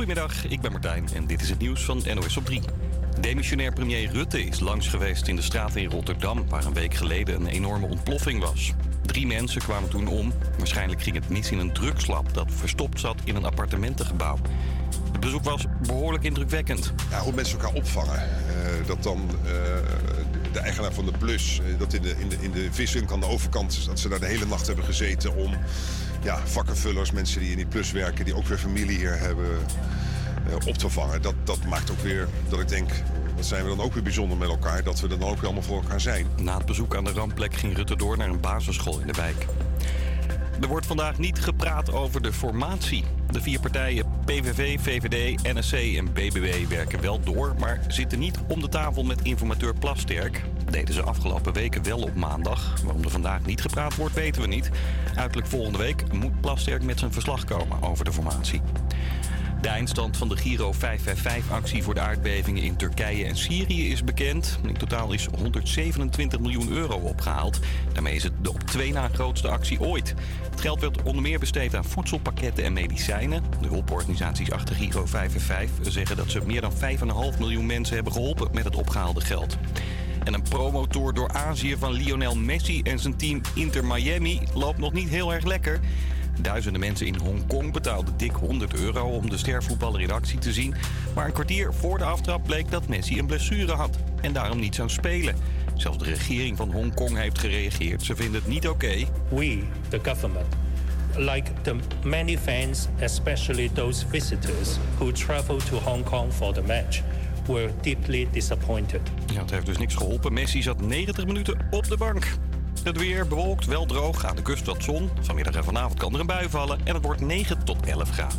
Goedemiddag, ik ben Martijn en dit is het nieuws van NOS op 3. Demissionair premier Rutte is langs geweest in de straat in Rotterdam... waar een week geleden een enorme ontploffing was. Drie mensen kwamen toen om. Waarschijnlijk ging het mis in een drugslab dat verstopt zat in een appartementengebouw. Het bezoek was behoorlijk indrukwekkend. Ja, hoe mensen elkaar opvangen. Uh, dat dan uh, de eigenaar van de Plus, uh, dat in de, in de, in de aan de overkant... dat ze daar de hele nacht hebben gezeten om ja, vakkenvullers, mensen die in die Plus werken... die ook weer familie hier hebben op te vangen. Dat, dat maakt ook weer dat ik denk, dat zijn we dan ook weer bijzonder met elkaar... dat we dan ook weer allemaal voor elkaar zijn. Na het bezoek aan de rampplek ging Rutte door naar een basisschool in de wijk. Er wordt vandaag niet gepraat over de formatie. De vier partijen PVV, VVD, NSC en BBW werken wel door... maar zitten niet om de tafel met informateur Plasterk. Deden ze afgelopen weken wel op maandag. Waarom er vandaag niet gepraat wordt, weten we niet. Uiterlijk volgende week moet Plasterk met zijn verslag komen over de formatie. De eindstand van de Giro 555-actie voor de aardbevingen in Turkije en Syrië is bekend. In totaal is 127 miljoen euro opgehaald. Daarmee is het de op twee na grootste actie ooit. Het geld werd onder meer besteed aan voedselpakketten en medicijnen. De hulporganisaties achter Giro 555 zeggen dat ze meer dan 5,5 miljoen mensen hebben geholpen met het opgehaalde geld. En een promotour door Azië van Lionel Messi en zijn team Inter Miami loopt nog niet heel erg lekker. Duizenden mensen in Hongkong betaalden dik 100 euro om de stervoetballer in actie te zien. Maar een kwartier voor de aftrap bleek dat Messi een blessure had en daarom niet zou spelen. Zelfs de regering van Hongkong heeft gereageerd. Ze vinden het niet oké. Okay. We, the government, like the many fans, especially those visitors who traveled to Hong Kong for the match, were deeply disappointed. Ja, het heeft dus niks geholpen. Messi zat 90 minuten op de bank. Het weer bewolkt, wel droog, aan de kust wat zon. Vanmiddag en vanavond kan er een bui vallen en het wordt 9 tot 11 graden.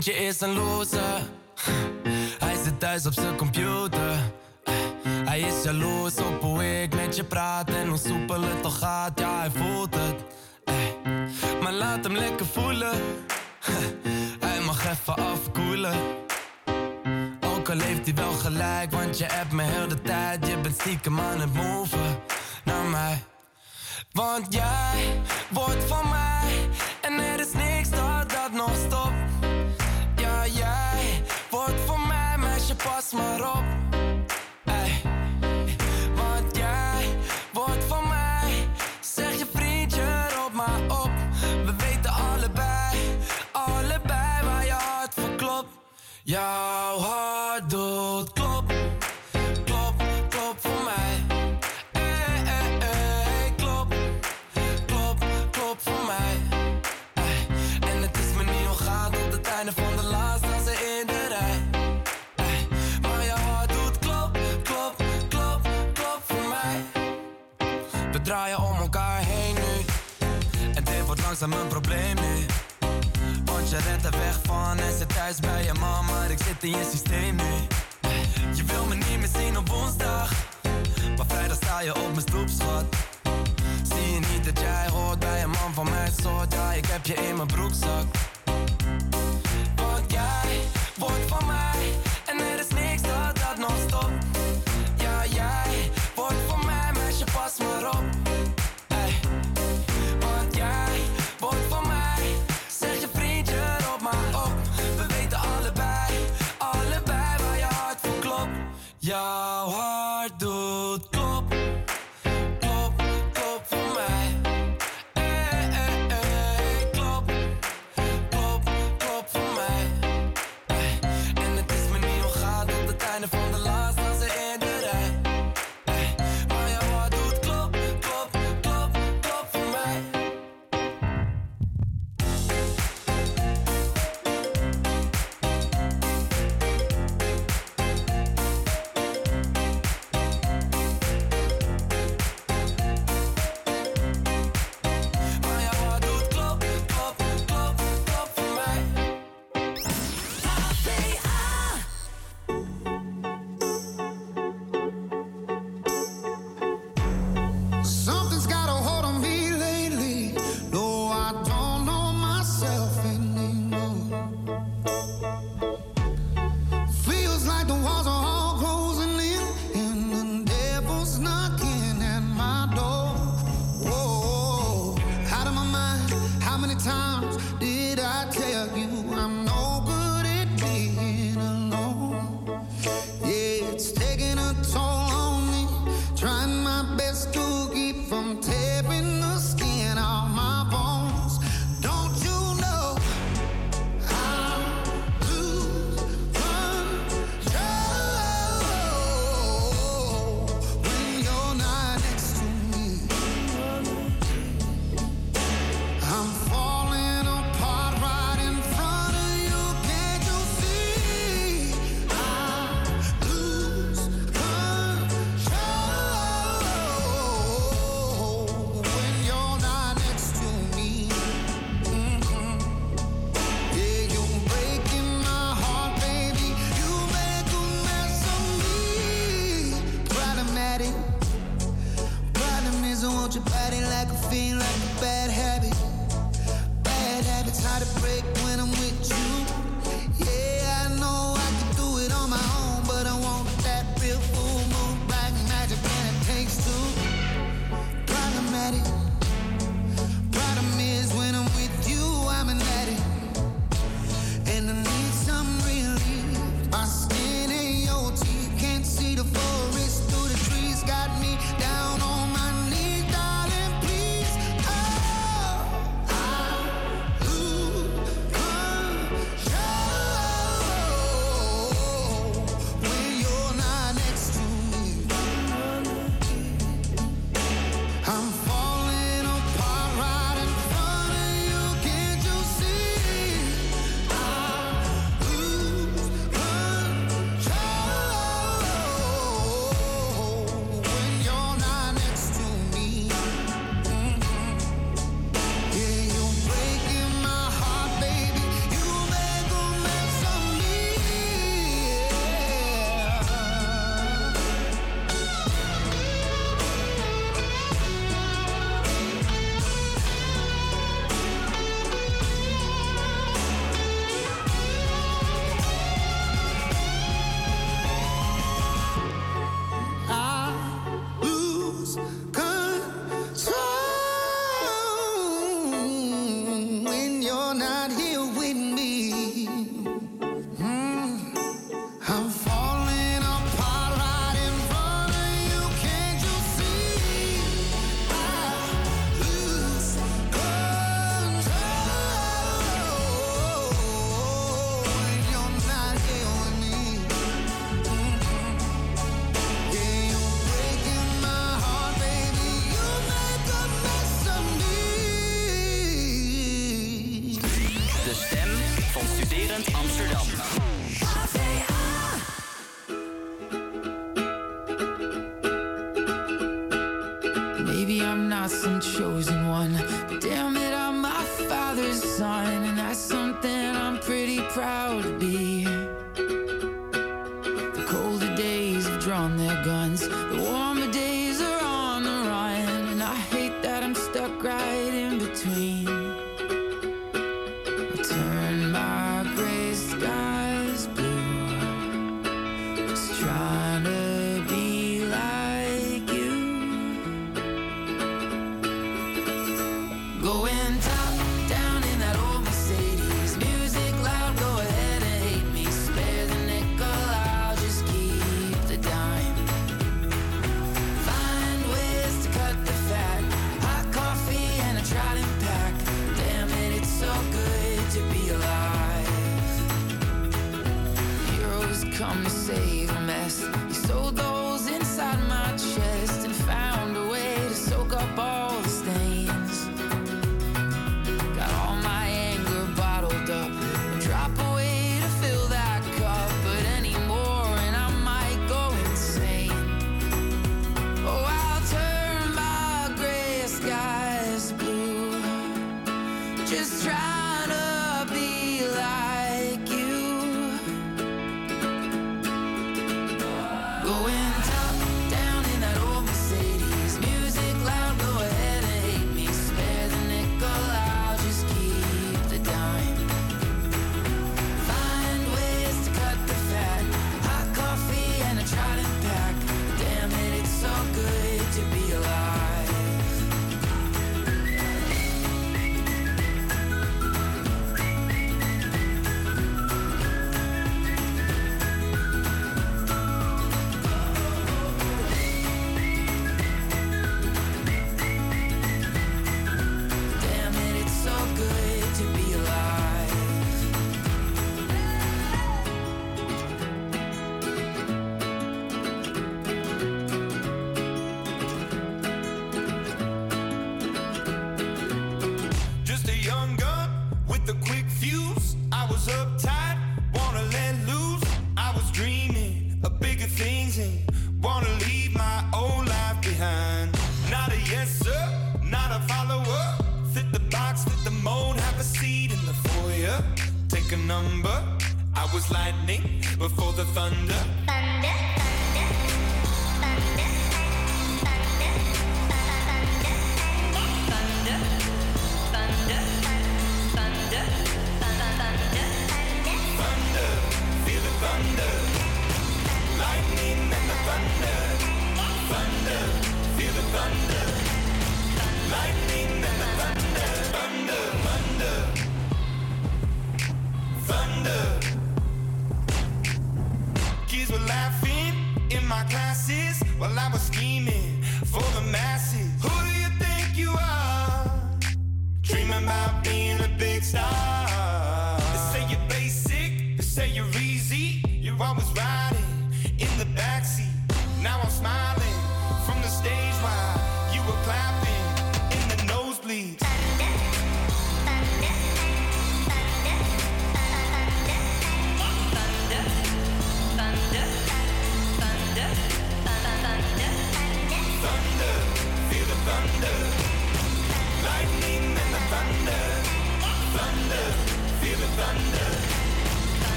Vriendje is een loser. Hij zit thuis op zijn computer. Hij is jaloers op hoe ik met je praat en hoe soepel het toch gaat. Ja, hij voelt het. Maar laat hem lekker voelen. Hij mag even afkoelen. Ook al heeft hij wel gelijk, want je hebt me heel de tijd. Je bent stiekem aan het move naar mij. Want jij wordt van mij en er is niks maar op. Want jij wordt van mij, zeg je vriendje, roep maar op. We weten allebei, allebei waar je hart voor klopt. Jouw hart draaien om elkaar heen nu. En dit wordt langzaam een probleem nu. Want je rent er weg van en zit thuis bij je mama, ik zit in je systeem nu. Je wil me niet meer zien op woensdag, maar vrijdag sta je op mijn stoep, schat. Zie je niet dat jij hoort bij een man van mijn soort? Ja, ik heb je in mijn broekzak. Want jij wordt van mij en er is niks dat dat nog stopt. Pas maar op. Ey. Want jij wordt van mij, zeg je vriendje, roep maar op. We weten allebei, allebei waar je hart voor klopt. Jouw come to save a mess. You sold those inside my chest.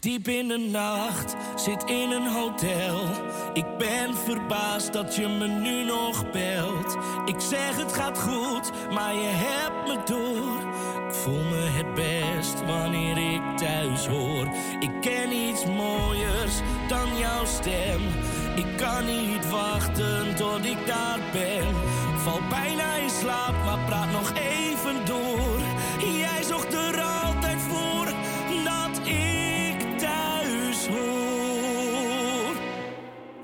Diep in de nacht, zit in een hotel. Ik ben verbaasd dat je me nu nog belt. Ik zeg het gaat goed, maar je hebt me door. Ik voel me het best wanneer ik thuis hoor. Ik ken iets mooiers dan jouw stem. Ik kan niet wachten tot ik daar ben. Val bijna in slaap, maar praat nog even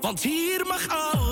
Want hier mag al.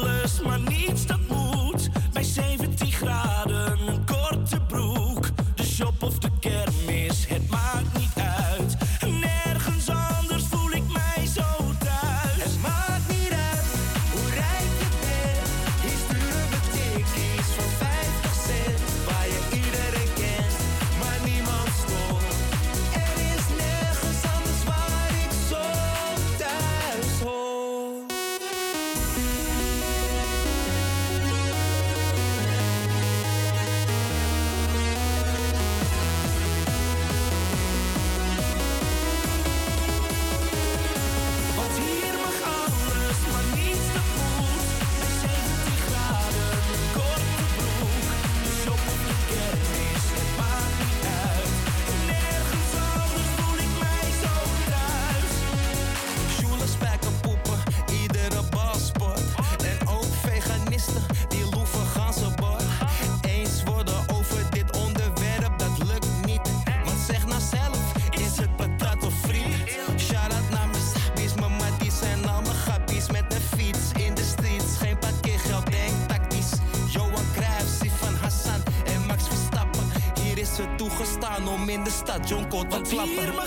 grote klapper.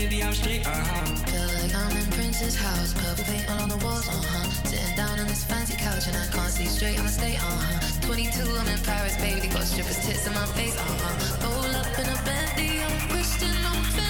baby, I'm straight, uh-huh. Feel like I'm in Prince's house, purple paint all on the walls, uh-huh. Sitting down on this fancy couch and I can't see straight, I'ma stay, uh-huh. 22, I'm in Paris, baby, got strippers' tits in my face, uh-huh. Roll up in a bendy, I'm Christian, I'm fancy.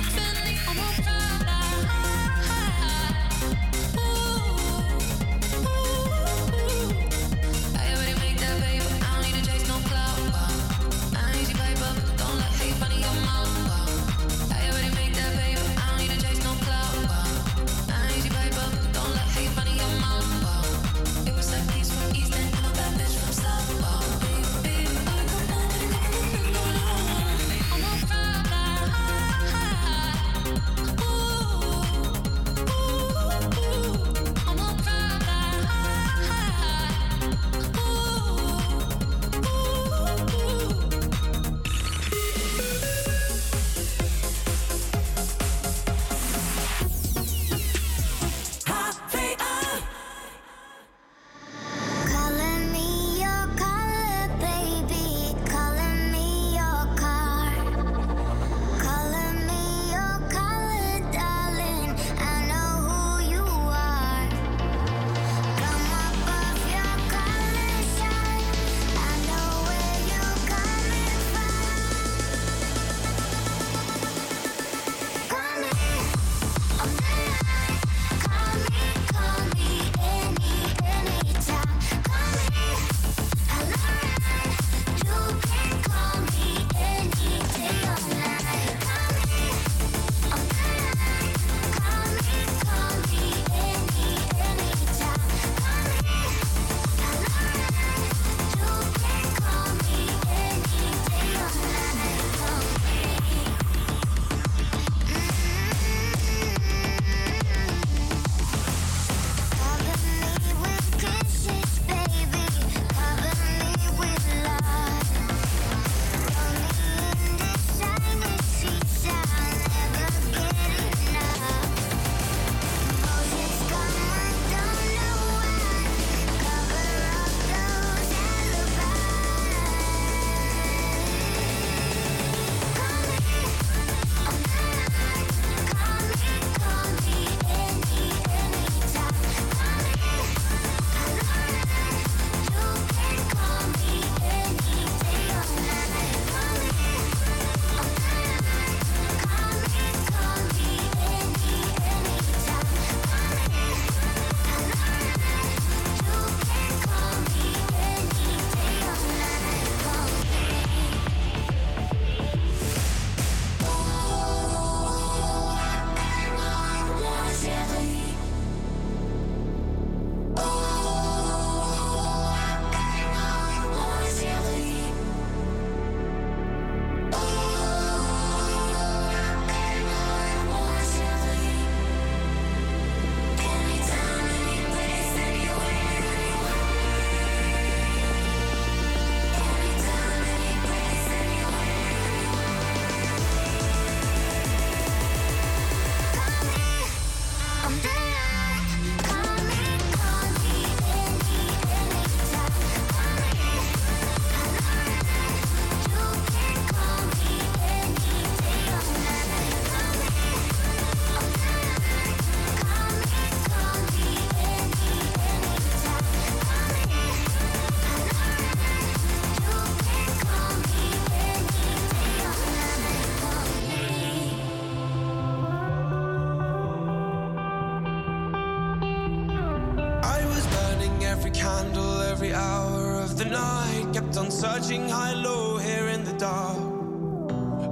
kept on searching high low here in the dark.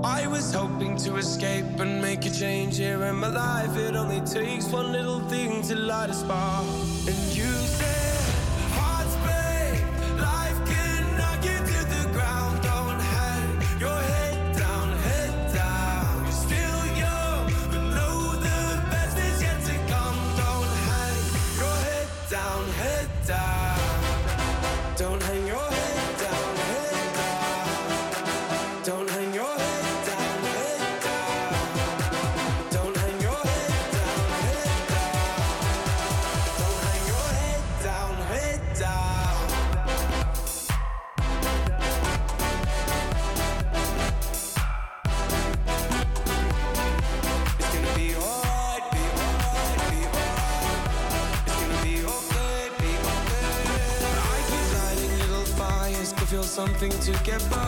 I was hoping to escape and make a change here in my life. It only takes one little thing to light a spark. to get by.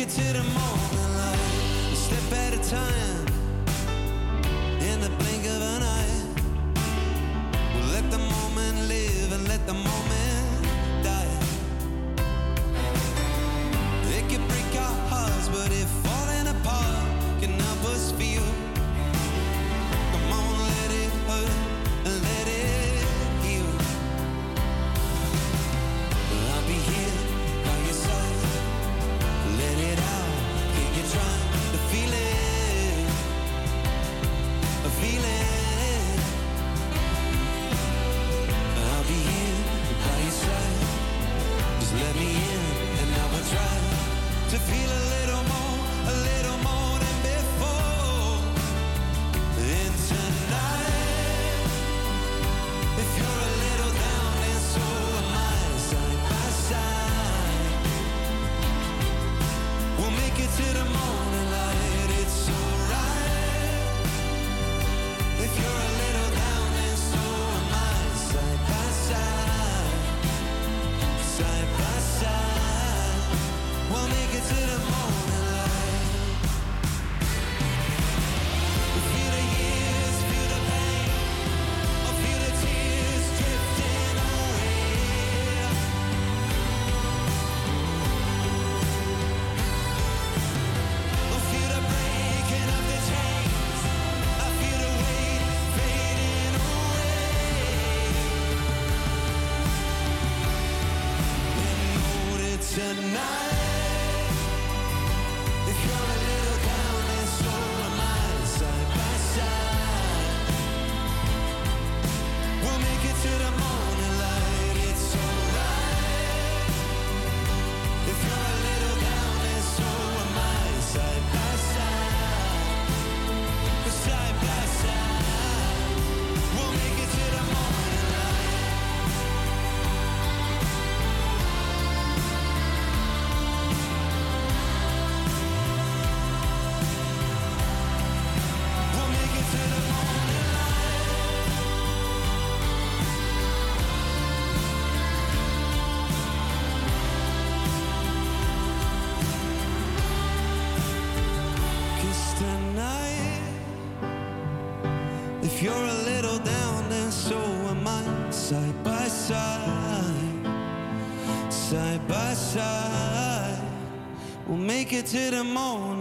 Get to the moon tonight. make it to the moon.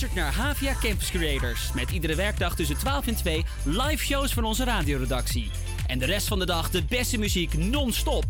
luistert naar Havia Campus Creators. Met iedere werkdag tussen 12 en 2 live shows van onze radioredactie. En de rest van de dag de beste muziek non-stop.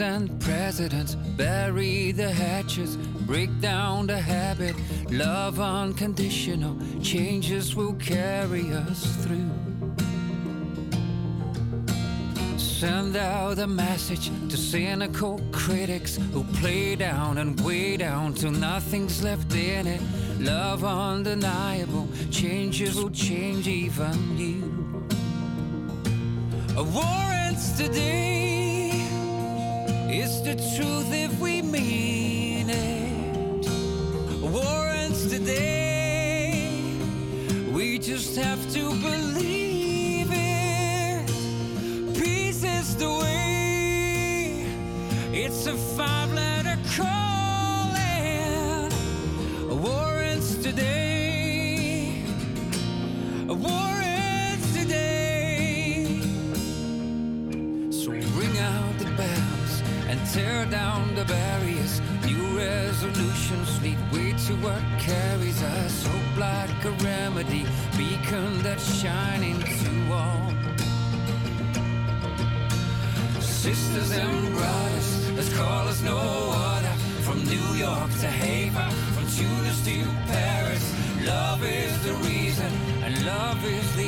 and presidents, bury the hatches, break down the habit. Love unconditional, changes will carry us through. Send out a message to cynical critics who play down and weigh down till nothing's left in it. Love undeniable, changes will change even you. A warrants today the truth if we what carries us, hope like a remedy, beacon that's shining to all. Sisters and brothers, let's call us no other. From New York to Haver, from Tunis to Paris, love is the reason, and love is the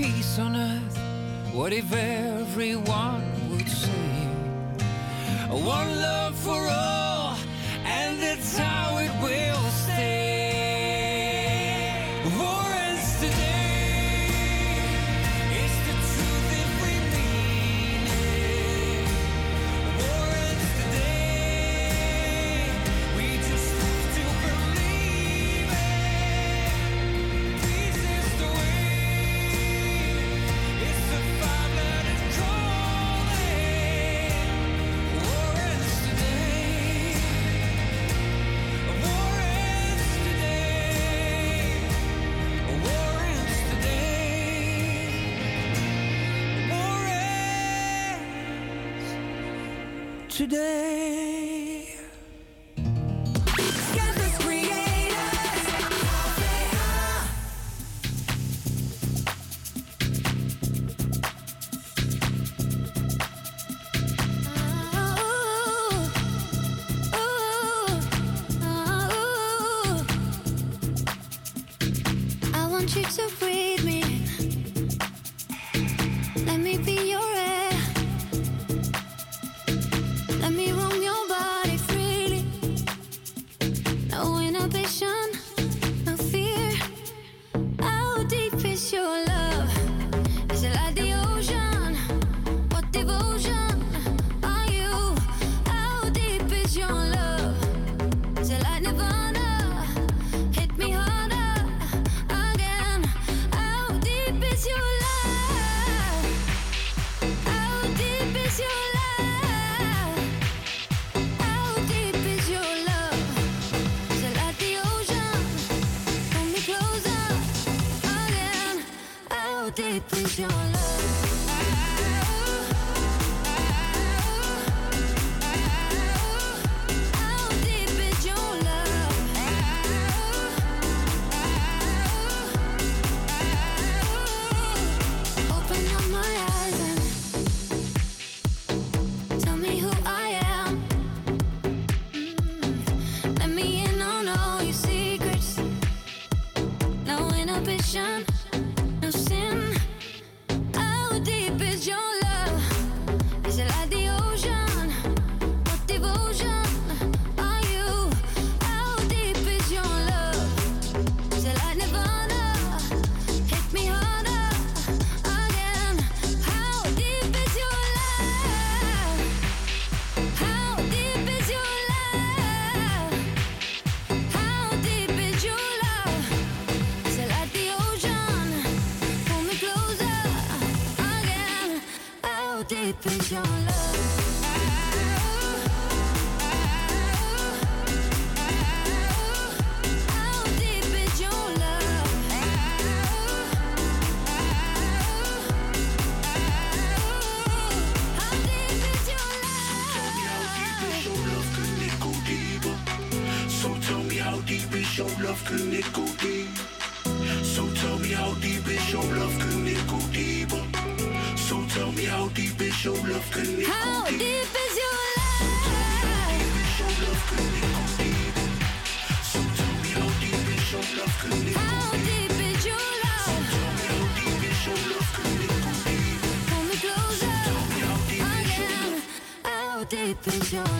peace on earth. What if everyone would say, One love for all, and it's our opens your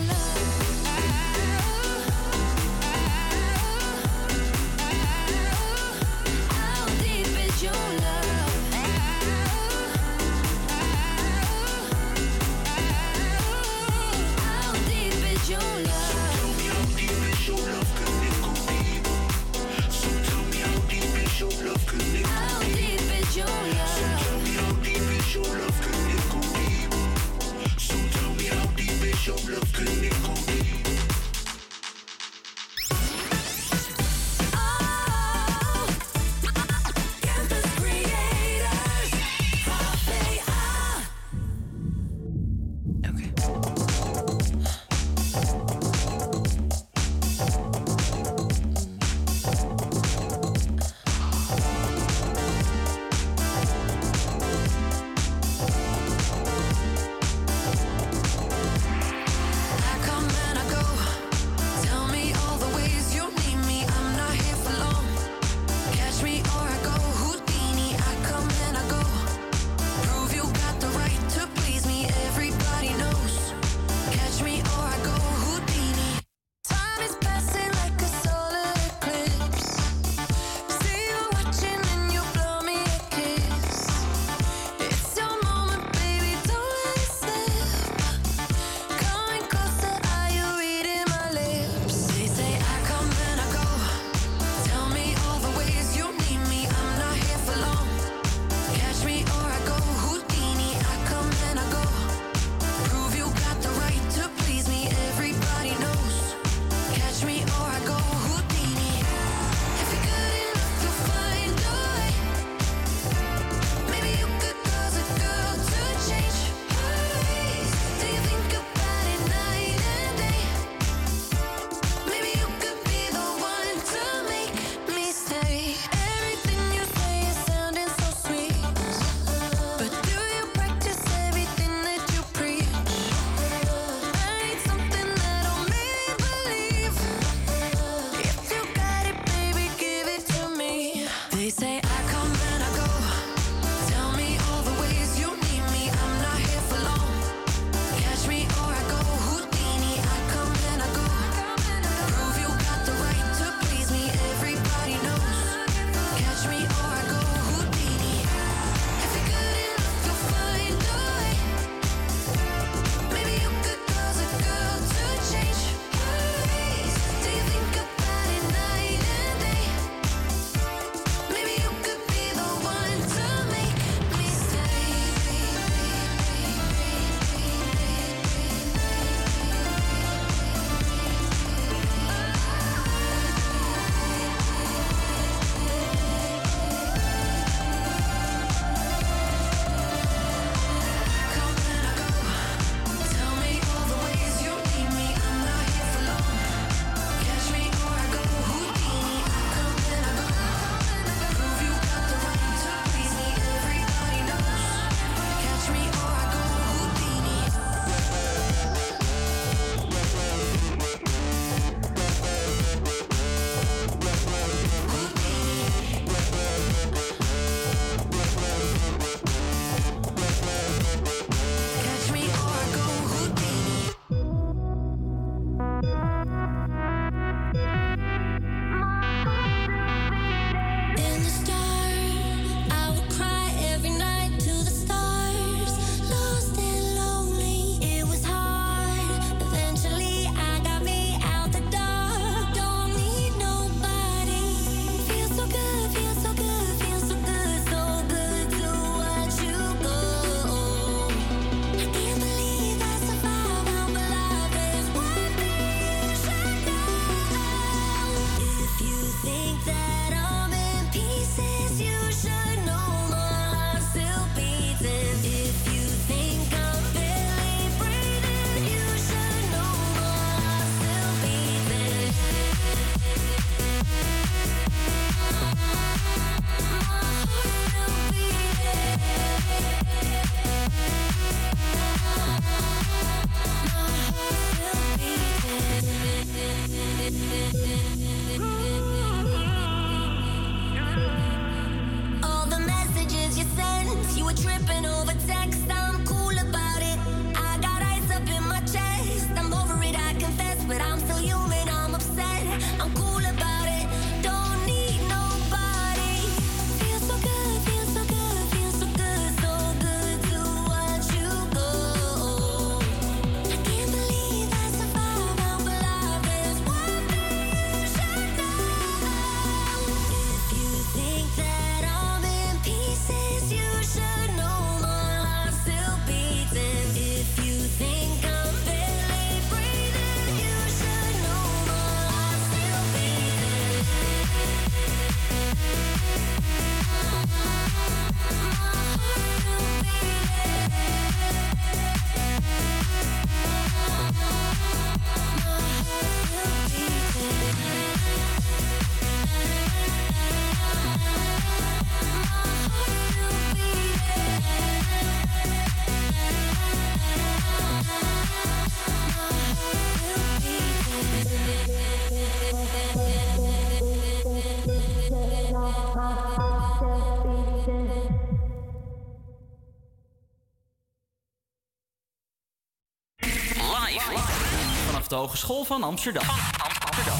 Hogeschool van Amsterdam.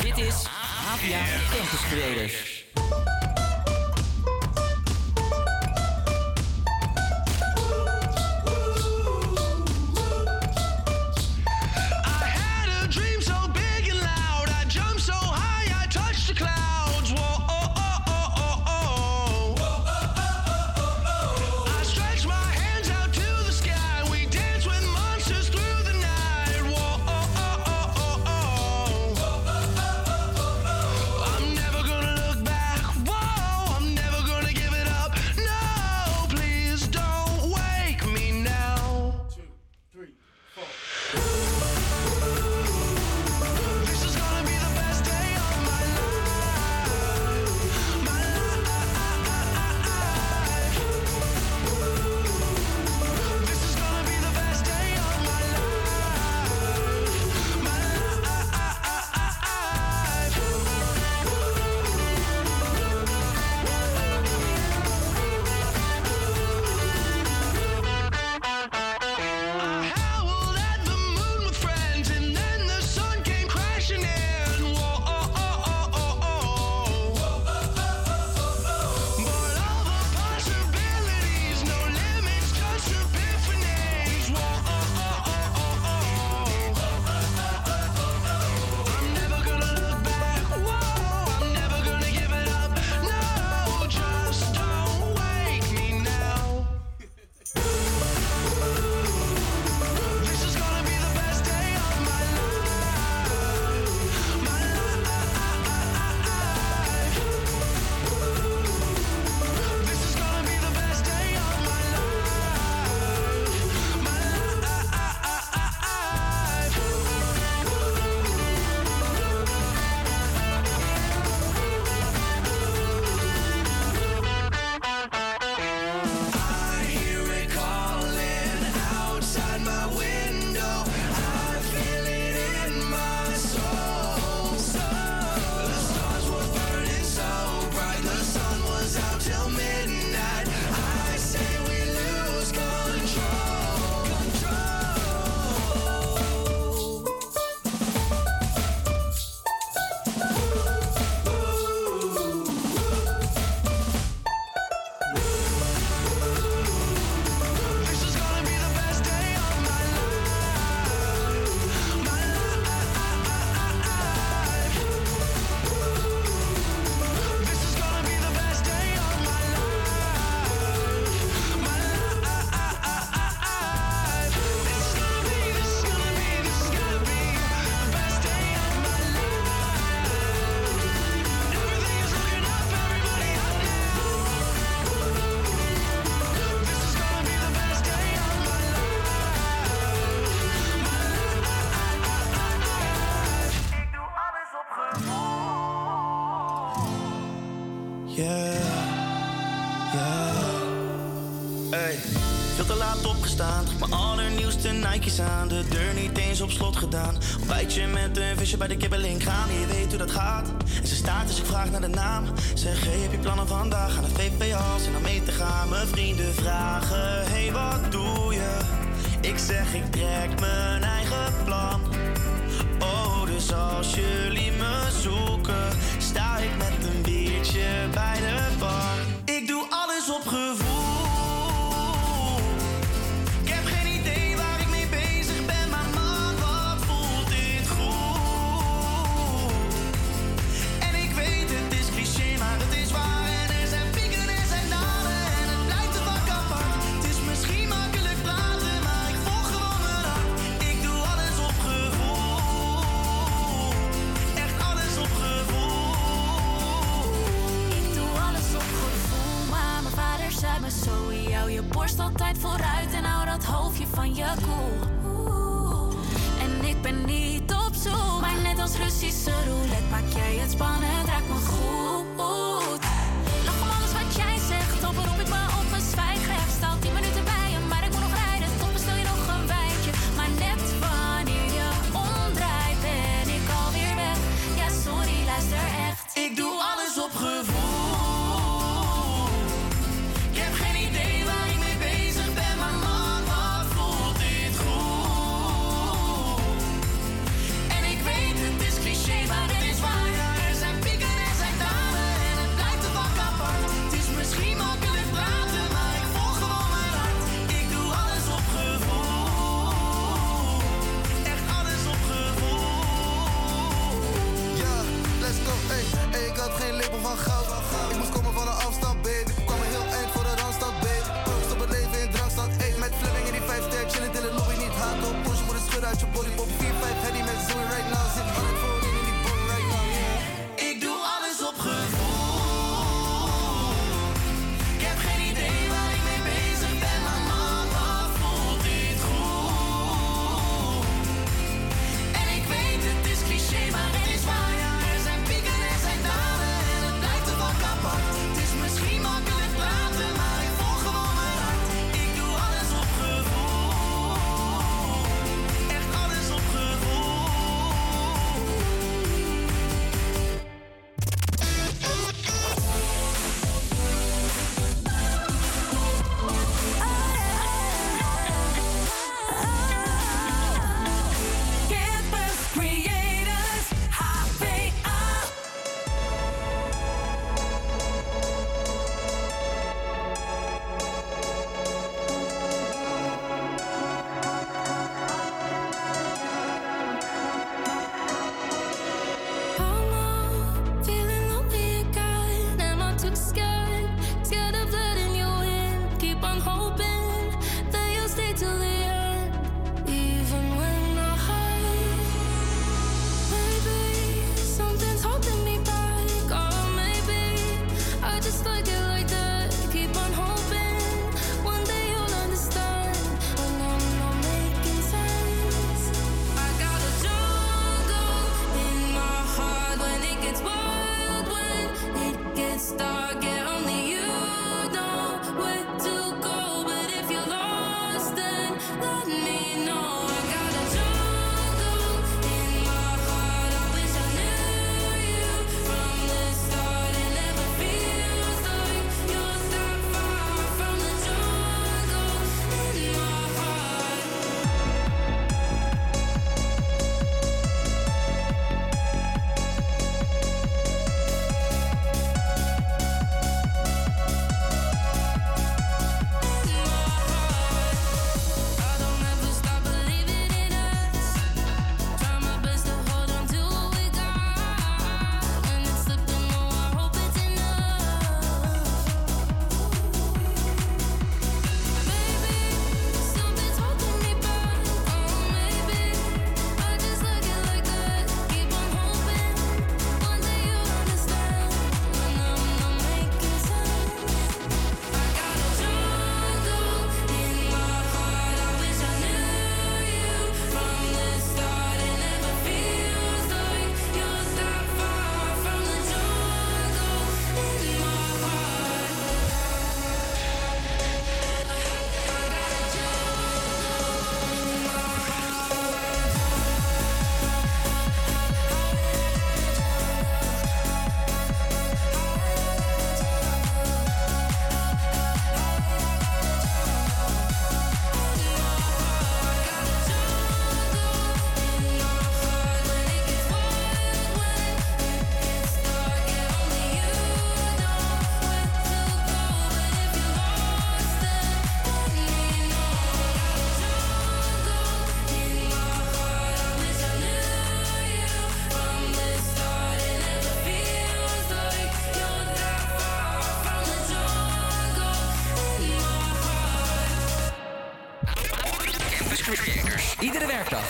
Dit is APA Campus Creators. de Nike's aan, de deur niet eens op slot gedaan. Ontbijtje met een visje bij de kibbeling gaan, je weet hoe dat gaat. En ze staat dus ik vraag naar de naam. Zeg, hey, heb je plannen vandaag? Aan het VPA's en dan mee te gaan. Mijn vrienden vragen, hey, wat doe je? Ik zeg, ik trek mijn eigen plan. Oh, dus als je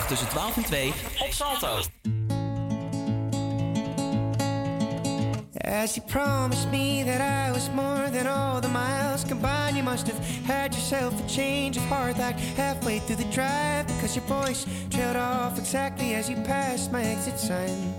Tussen 12 en 2 op Salto. As you promised me that I was more than all the miles combined, you must have had yourself a change of heart like halfway through the drive because your voice trailed off exactly as you passed my exit sign.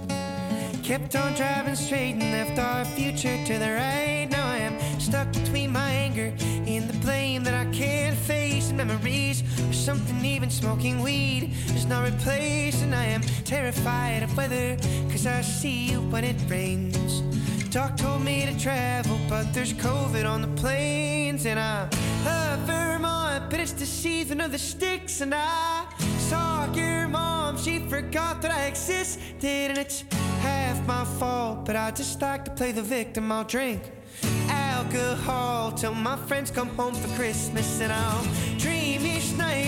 Kept on driving straight and left our future to the right. Now I am stuck between my anger and the blame that I can't face, and memories or something even smoking weed is not replace. And I am terrified of weather because I see you when it rains. Doc told me to travel, but there's COVID on the planes. And I love Vermont, but it's the season of the sticks. And I saw your mom, she forgot that I existed. And it's half my fault, but I just like to play the victim. I'll drink alcohol till my friends come home for Christmas. And I'll dream each night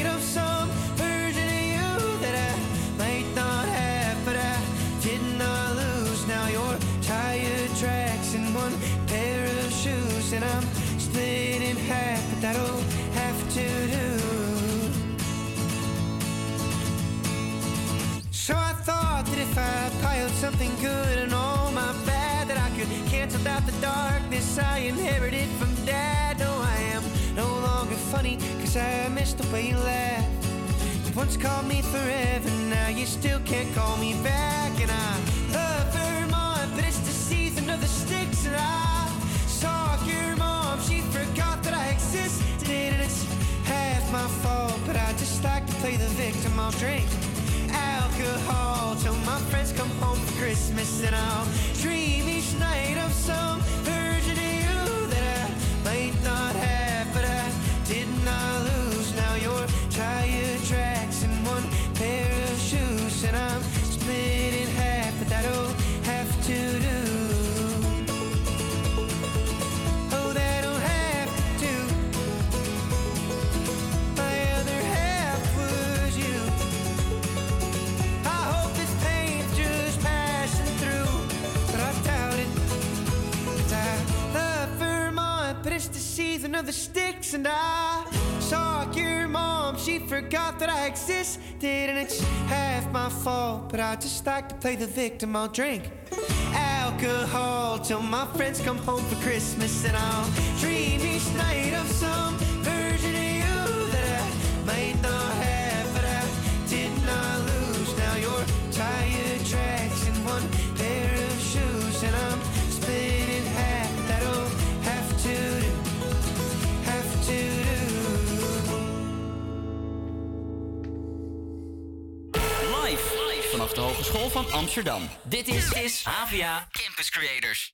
one pair of shoes, and I'm split in half, but that'll have to do. So I thought that if I piled something good and all my bad, that I could cancel out the darkness I inherited from dad. No, I am no longer funny, cause I missed the way you laughed. You once called me forever, now you still can't call me back. And I like to play the victim. I'll drink alcohol till my friends come home for Christmas. And I'll dream each night of some of the sticks, and I saw your mom. She forgot that I existed, and it's half my fault. But I just like to play the victim. I'll drink alcohol till my friends come home for Christmas, and I'll dream each night of some version of you that I might not have, Vanaf de Hogeschool van Amsterdam. Dit is, is Campus Creators.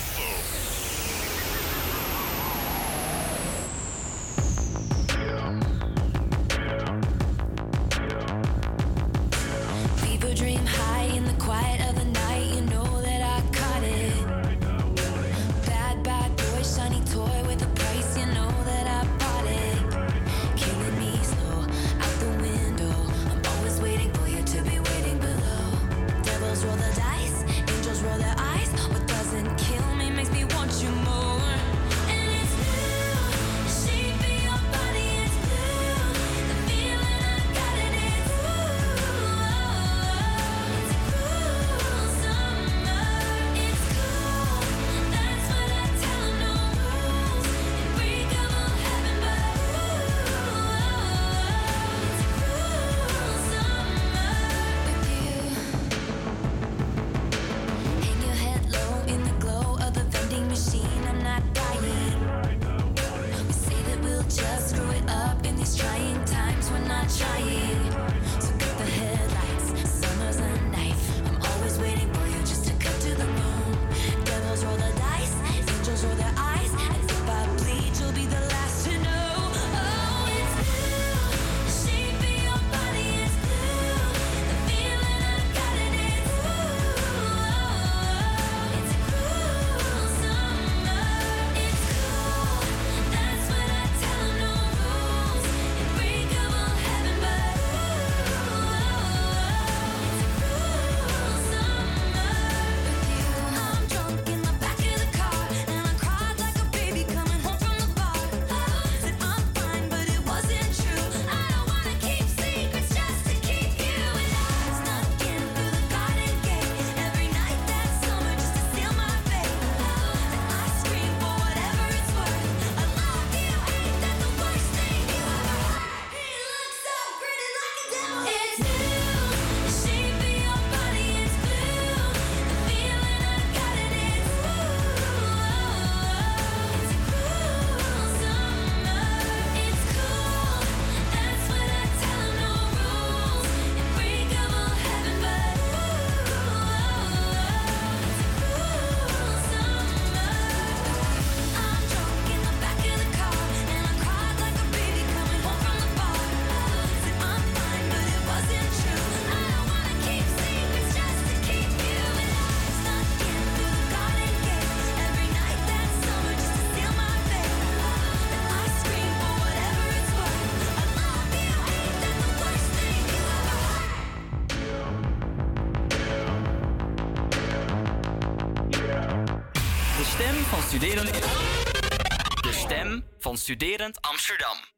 Studerend Amsterdam.